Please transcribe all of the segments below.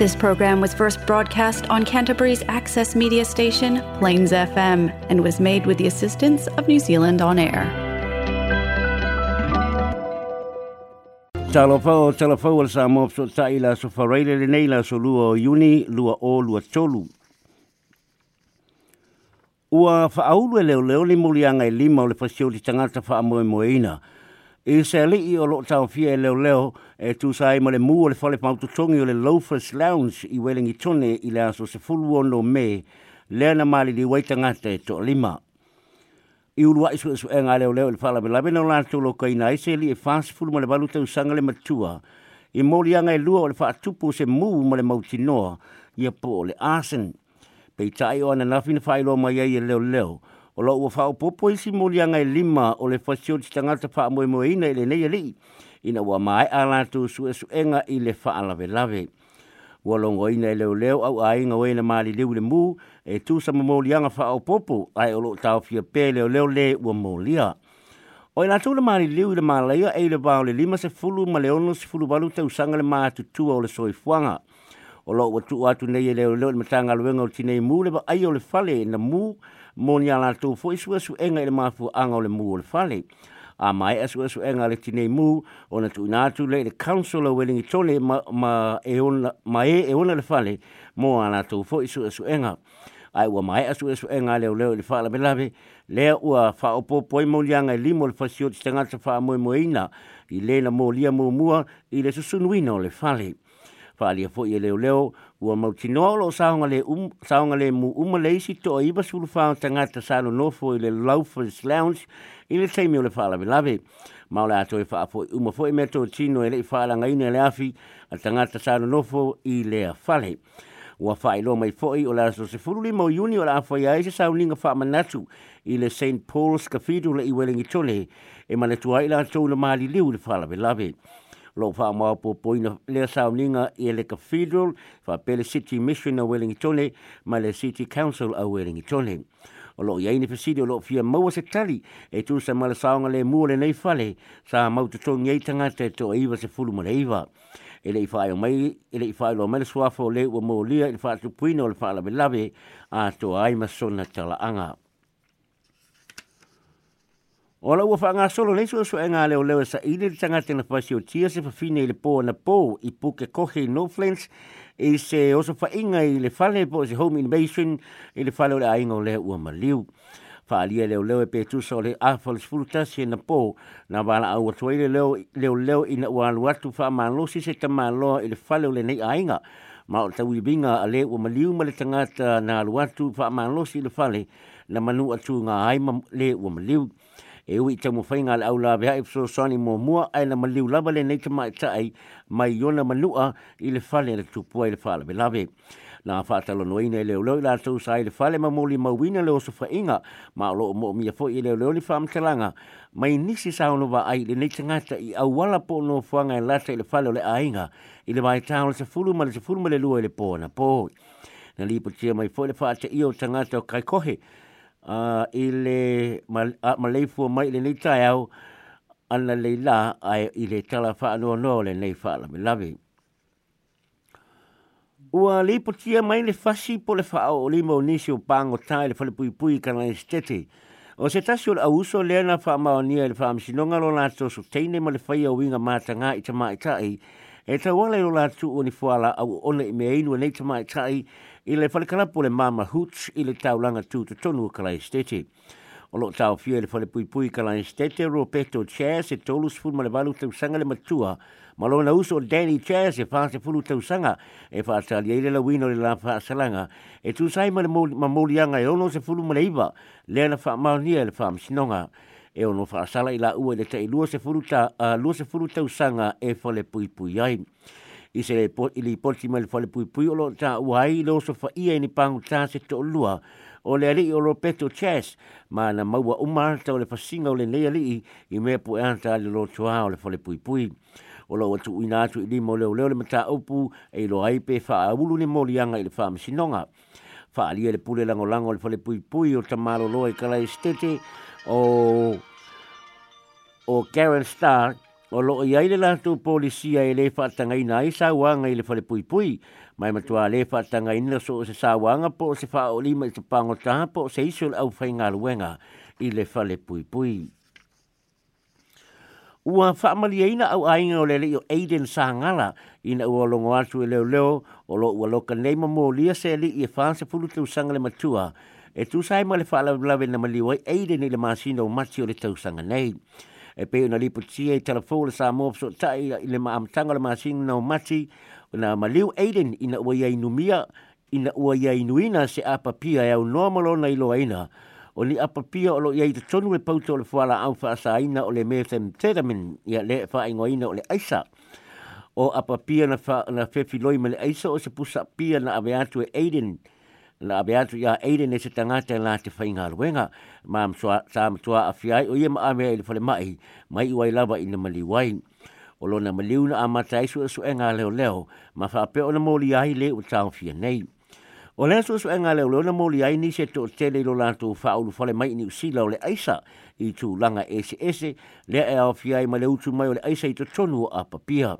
This program was first broadcast on Canterbury's access media station, Plains FM, and was made with the assistance of New Zealand On Air. Talofa o talofa o sa mo so ta so fareile le nei la so lua o iuni, lua o, lua tolu. Ua faaulu e leo leo le molianga e lima o le fasio li tangata faamoe moeina, e se ali i o loo tau fia e leo leo e tu sa e ma le mua le fale pautotongi o le Loafers Lounge i Wellington tone i le aso se fulu ono me lea na mali li wai tangata e to lima. I ulua i sue e ngā leo leo le fala me labe na lantou lo kaina e se li e fast fulu ma le balu tau sanga le matua i mori anga e lua o le whaatupu se muu ma le mautinoa i a po le arson pei tai o ana nafina whailo mai ai e leo leo o la ua whao popo isi mori anga lima o le whasio ti tangata wha moe moe ina i le neia li. Ina ua mai a lātou su e su enga i le wha lave lave. Ua longo ina i e leo leo au a inga o ina maali liu le mū e tu sa mo mori anga wha popo ai o lo tau fia pē leo leo le ua mori a. O ina tū le maali liu le maalaya e le vāo le lima se fulu ma leono se fulu balu te usanga le maa tutua o le soifuanga. o lo watu atu nei e leo leo le matanga luenga o tinei mū le ai o le fale na mū moni a lātou fo isu asu enga ele mafu anga o le mū o le fale a mai asu asu enga le tinei mū o na tu atu le le council o welingi tone ma, ma, e ona, ma e e ona le fale mō a lātou fo isu asu enga ai ua mai asu asu enga leo leo le fala melave lea ua whaopopoi maulianga e limo le fasio ti tangata wha moe moeina i le na mōlia mōmua i le susunuina o le fale whaalia fo i e leo leo ua mautinoa o loo saonga le, um, saonga le mu uma le isi toa iwa sulufao tangata salo nofo i le Laufers Lounge i le teimi o le whaalawe lawe. Mao le ato e wha fo uma fo i meto tino e le i whaalanga ino e le afi a tangata salo nofo i lea whale. Ua whailo mai foi o le so se furuli mo iuni o la awhai ai se sauniga fa'amanatu i le St. Paul's Cathedral i Wellingitone e mana ai latou na maliliu i le whaalawe lo fa ma po poina le sauninga i le cathedral fa pele city mission a Wellington ma le city council a Wellington o lo ia university o lo fia maua se tali e tu sa mala saonga le mua le nei fale sa mau te tongi ei tangata e to eiva se fulu ma le eiva e le ifa mai e le ifa lo mele suafo le ua maulia e le fa tupuina o le fa alabe labe a to ai masona talanga. anga O la ua whaangasolo leisu o sua ngā leo leo sa ile di tangate na whasi o tia se whawhine i le pō na pō i puke kohe i Northlands i se oso whainga i le whale po se home invasion i le whale o le ainga o leo ua maliu. Whaalia leo leo e pētusa o le awhal sfurutasi na pō na wala au atuaile leo leo leo i na ua aluatu whaamalosi se tamaloa i le whale o le nei ainga ma o tau i binga a le ua maliu ma le tangata na aluatu whaamalosi i le whale na manu atu ngā aima le ua maliu e ui tau mo whainga le au la vea e pso sani mō mua ai na maliu lava le nei te mai tai mai iona manua i le fale le tupua i le whale me lave. Nā whātalo no ina i leo leo i la tau sa i le whale ma mōli mauina leo so whainga ma o loo mō mia fo i leo leo ni whaamtalanga mai nisi sa ono wa ai le nei tangata i au wala po no whanga e lata i le fale o le ainga i le mai tāo le se fulu ma le se fulu ma le lua i le pōna pō. Na lipo tia mai fo le whaata i o tangata o kai kohe a ile ma ma le fu mai le ni tai au ana le la ai ile tala fa no no le nei fa la love you o ali po tia mai le fa po le fa o le mo ni o pango tai le fa pui pui kana estete o se tasi o le auso le ana fa ma o le fa mi no ngalo na so teine ma le fa ia winga ma tanga i tama e i tai e tawale o la tu o ni fuala au ona i me inu e nei tama i tai i le whalikarapo le Mama Hoots i le taulanga tū te tonu ka lai stete. O lo tau fio i le whalipuipui ka lai stete ro peto chairs se tolu sifun ma le walu tau sanga le matua. Ma lo na uso Danny Chairs e whaase fulu tau sanga e whaasa lia i le la le la whaasalanga. E tu sai ma le mamolianga e ono se fulu ma le iwa le ana wha maonia le wha msinonga. E ono whaasala i la ua le te lua se fulu tau sanga e whalipuipui ai. Uh, i se i li polti mai le fale pui pui o lo ta uai lo so fa ia ni pangu ta se to lua o le ali o lo peto chess ma na maua uma ta o le fasinga o le nei ali i me pu e anta le lo choa o le fale pui pui o lo atu ina atu i li mo leo leo le mata upu e lo ai pe fa a ulu ni mo lianga i le fa misinonga fa ali e le pule lango lango le fale pui pui o tamalo lo e kala estete o o Karen Starr O lo i ai le lātou polisia e le whaatangaina ai sāwanga i le whare pui pui. Mai matua le whaatangaina so se sāwanga po se fa o lima i te pangotaha po se iso le au whai ngā i le fale pui pui. Ua whaamaliaina au ainga o le leo Aiden Sāngala ina ua longo atu e leo leo o lo ua loka nei mo lia se li i e whaanse pulu tau sanga le matua. E tu sai ma le whaalawe na maliwai Aiden i le māsina o mati o le tausanga nei. Nei e pe na lipu tia i telefona sa mo so tai i le ma amtanga le masinu na umati na maliu Aiden ina ua ia inumia ina ua ia inuina se apapia e au normalo na ilo aina o ni apapia o lo ia i te tonu e pauta o le fuala au faasa aina o le methamphetamine ia le faingo aina o le aisa o apapia na, fa, na fefiloi ma le aisa o se pusa pia na aveatu e Aiden la ave atu ia eire ne se tangata la te whainga ruenga, ma msoa, sa msoa a fiai o ia ma ame ele whale mai, mai iwai lava ina maliwai. O lona maliuna a mata isu e suenga leo leo, ma whape o na mōli ai le o tau fia nei. O lea su e suenga leo leo na mōli ai ni se tō tele lo lātou whaulu whale mai ni usila o le aisa i tū langa ese ese, lea e au ma le utu mai o le aisa i tō tonu a papia.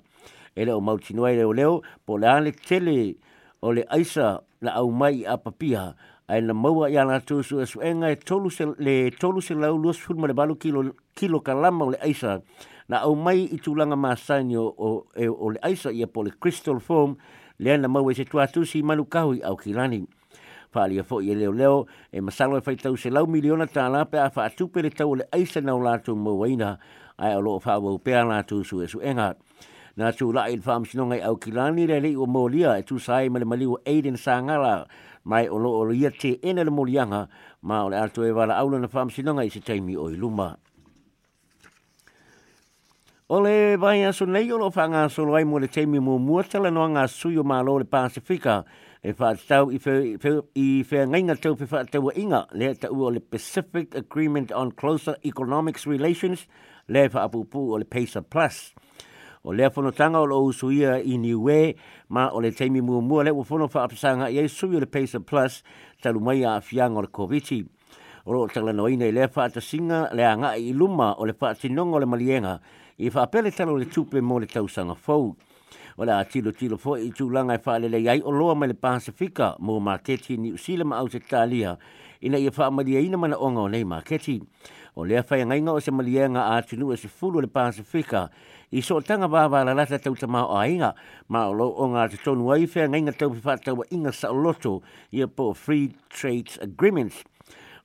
Ele o mautinoa leo leo, po le tele o le aisa na au mai a papia ai na maua ia la tu su su enga e tolu se le tolu se lau lus fulma le balu kilo kilo kalama o le aisa na au mai i tulanga masani o, o, e, o le aisa ia po le crystal foam le na maua i se tuatusi manu kahui au kilani whaalia fo i e leo leo e masalo e whaitau se lau miliona tāla pe a whaatupe le tau le aisa na o lātou mauaina ai o loo whaawau pēa lātou su e su enga. na tu la il fam sino ngai au kilani le le o molia tu sai mal mali o aiden sangala mai o lo o ia te ene le molianga ma o le ato e wala aula na fam sino ngai se taimi o iluma O le vai aso nei o lo whanga solo ai mo le teimi mo muatala no ngā sui o mālo le Pasifika e whātau i whea ngainga tau pe whātau inga le ta ua le Pacific Agreement on Closer Economics Relations le whaapupu o le PESA Plus. Plus. o le fono tanga o lo suia i ni we ma o le teimi mu mu le o fono fa apsanga ye suia le pace plus talu mai a fianga o le covidi o lo tanga no ina le fa ta singa le anga i luma o le fa tinong o le malienga i fa pele talo le tupe mo le tausanga fou o le atilo tilo fo i tu langa i e fa le le yai o loa mai le pasifika mo marketi ni usile ma au se talia ina ia wha amalia ina mana onga o nei ma keti. O lea whai ngainga o se malia a ātinu e se fulu le Pasifika i so tanga bāwā la lata tau ta mao ainga ma o lo o ngā te tonu ai whai ngainga tau pi whātau wa inga sa loto ia po Free Trade Agreements.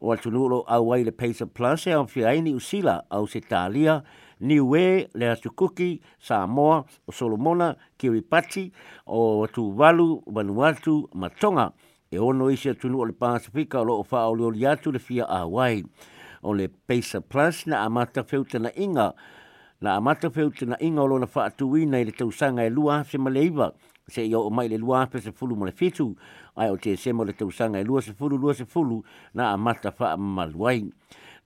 O atu nulo a wai le Pacer Plus e au whia ni usila au se tālia Niue, Lea Tukuki, Samoa, o Solomona, Kiripati, o Tuvalu, Vanuatu, Matonga e ono isi atunu o le Pasifika o loo faa o leo li atu le fia a wai. O le Pesa Plus na amata feu tana inga, na amata feu tana inga o lo na faa tu wina i le tausanga e lua se ma leiva. Se i o mai le lua pe se fulu mo le fitu, ai o te se mo le tausanga e lua se fulu, lua se fulu, na amata faa ma luai.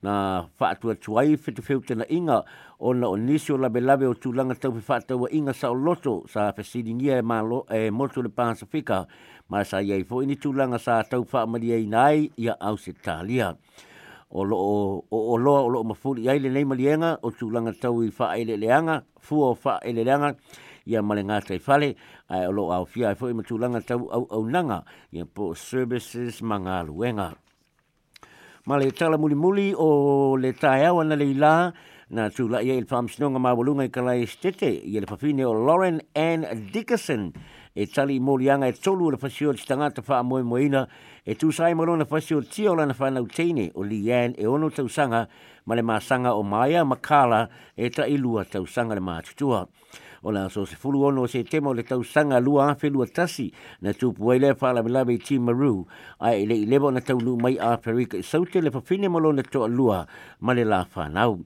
na whaatua tuai whetewhiu tana inga ona o nisi o labe o tūlanga tau pe whātaua inga sa o loto e, malo, e motu le Pasifika ma sa iei fo ini tūlanga sa tau whaamari e ia au O lo o, o, o loa o ai le nei o tūlanga tau i whaele fua o whaele ia male ngā tei whale, ai o lo au fia e fo i tau au au nanga, ia po services ma ma le tala muli muli o le tae awa na leila na tu la ia il pham sinonga ma walunga i kalai stete i le papine o Lauren Ann Dickerson e tali i morianga e tolu le fasio di stangata wha amoe moina e tu sai maro na fasio tia ola na whanau teine o li ian e ono tausanga ma le maasanga o maia makala e ta ilua tausanga le maatutua o la so se fulu ono se temo le tau sanga lua a felua tasi na tupu ai lea whala me lawe ti maru a e le i lewa na tau lu mai a perika i saute le fafine molo na toa lua ma le la whanau.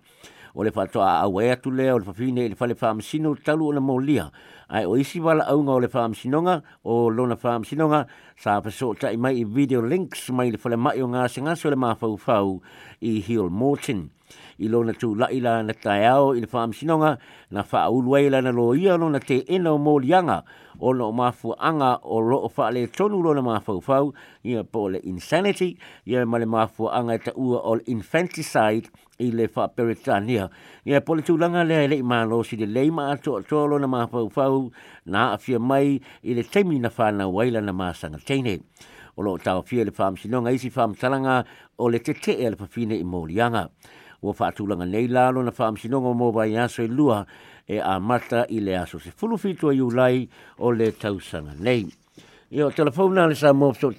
O le whatoa a awe atu lea o le fafine i le fale whamsino talu o le molia ai o isi wala aunga o le whamsinonga o lona whamsinonga sa paso ta i mai i video links mai le fale mai o ngā se so le mafau fau i Hill Morton i lona tu lai la na tae au i le wha amsinonga na wha uluei na lo ia lo na te ena o morianga o lo mafu anga o lo o wha le tonu lo na mafau fau i a po le insanity i a ma le mafu anga i ta ua o le infanticide i le wha peritania i a po le tūlanga le le i malo si le leima ato a toa lo na mafau fau na afia mai i le temi na wha na waila na masanga teine o lo tau fia le wha amsinonga isi wha amsalanga o le tetea te e le pafine i morianga ua faatulanga nei lalo na whaamsinongo mō vai aso e lua e amata mata i le aso se fulufitua iulai o le tausanga nei. Yo telefona le sa mo so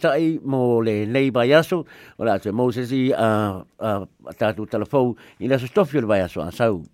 mo le nei vai aso o la te Moses i a a tatu telefon i le so stofio le vai aso asau.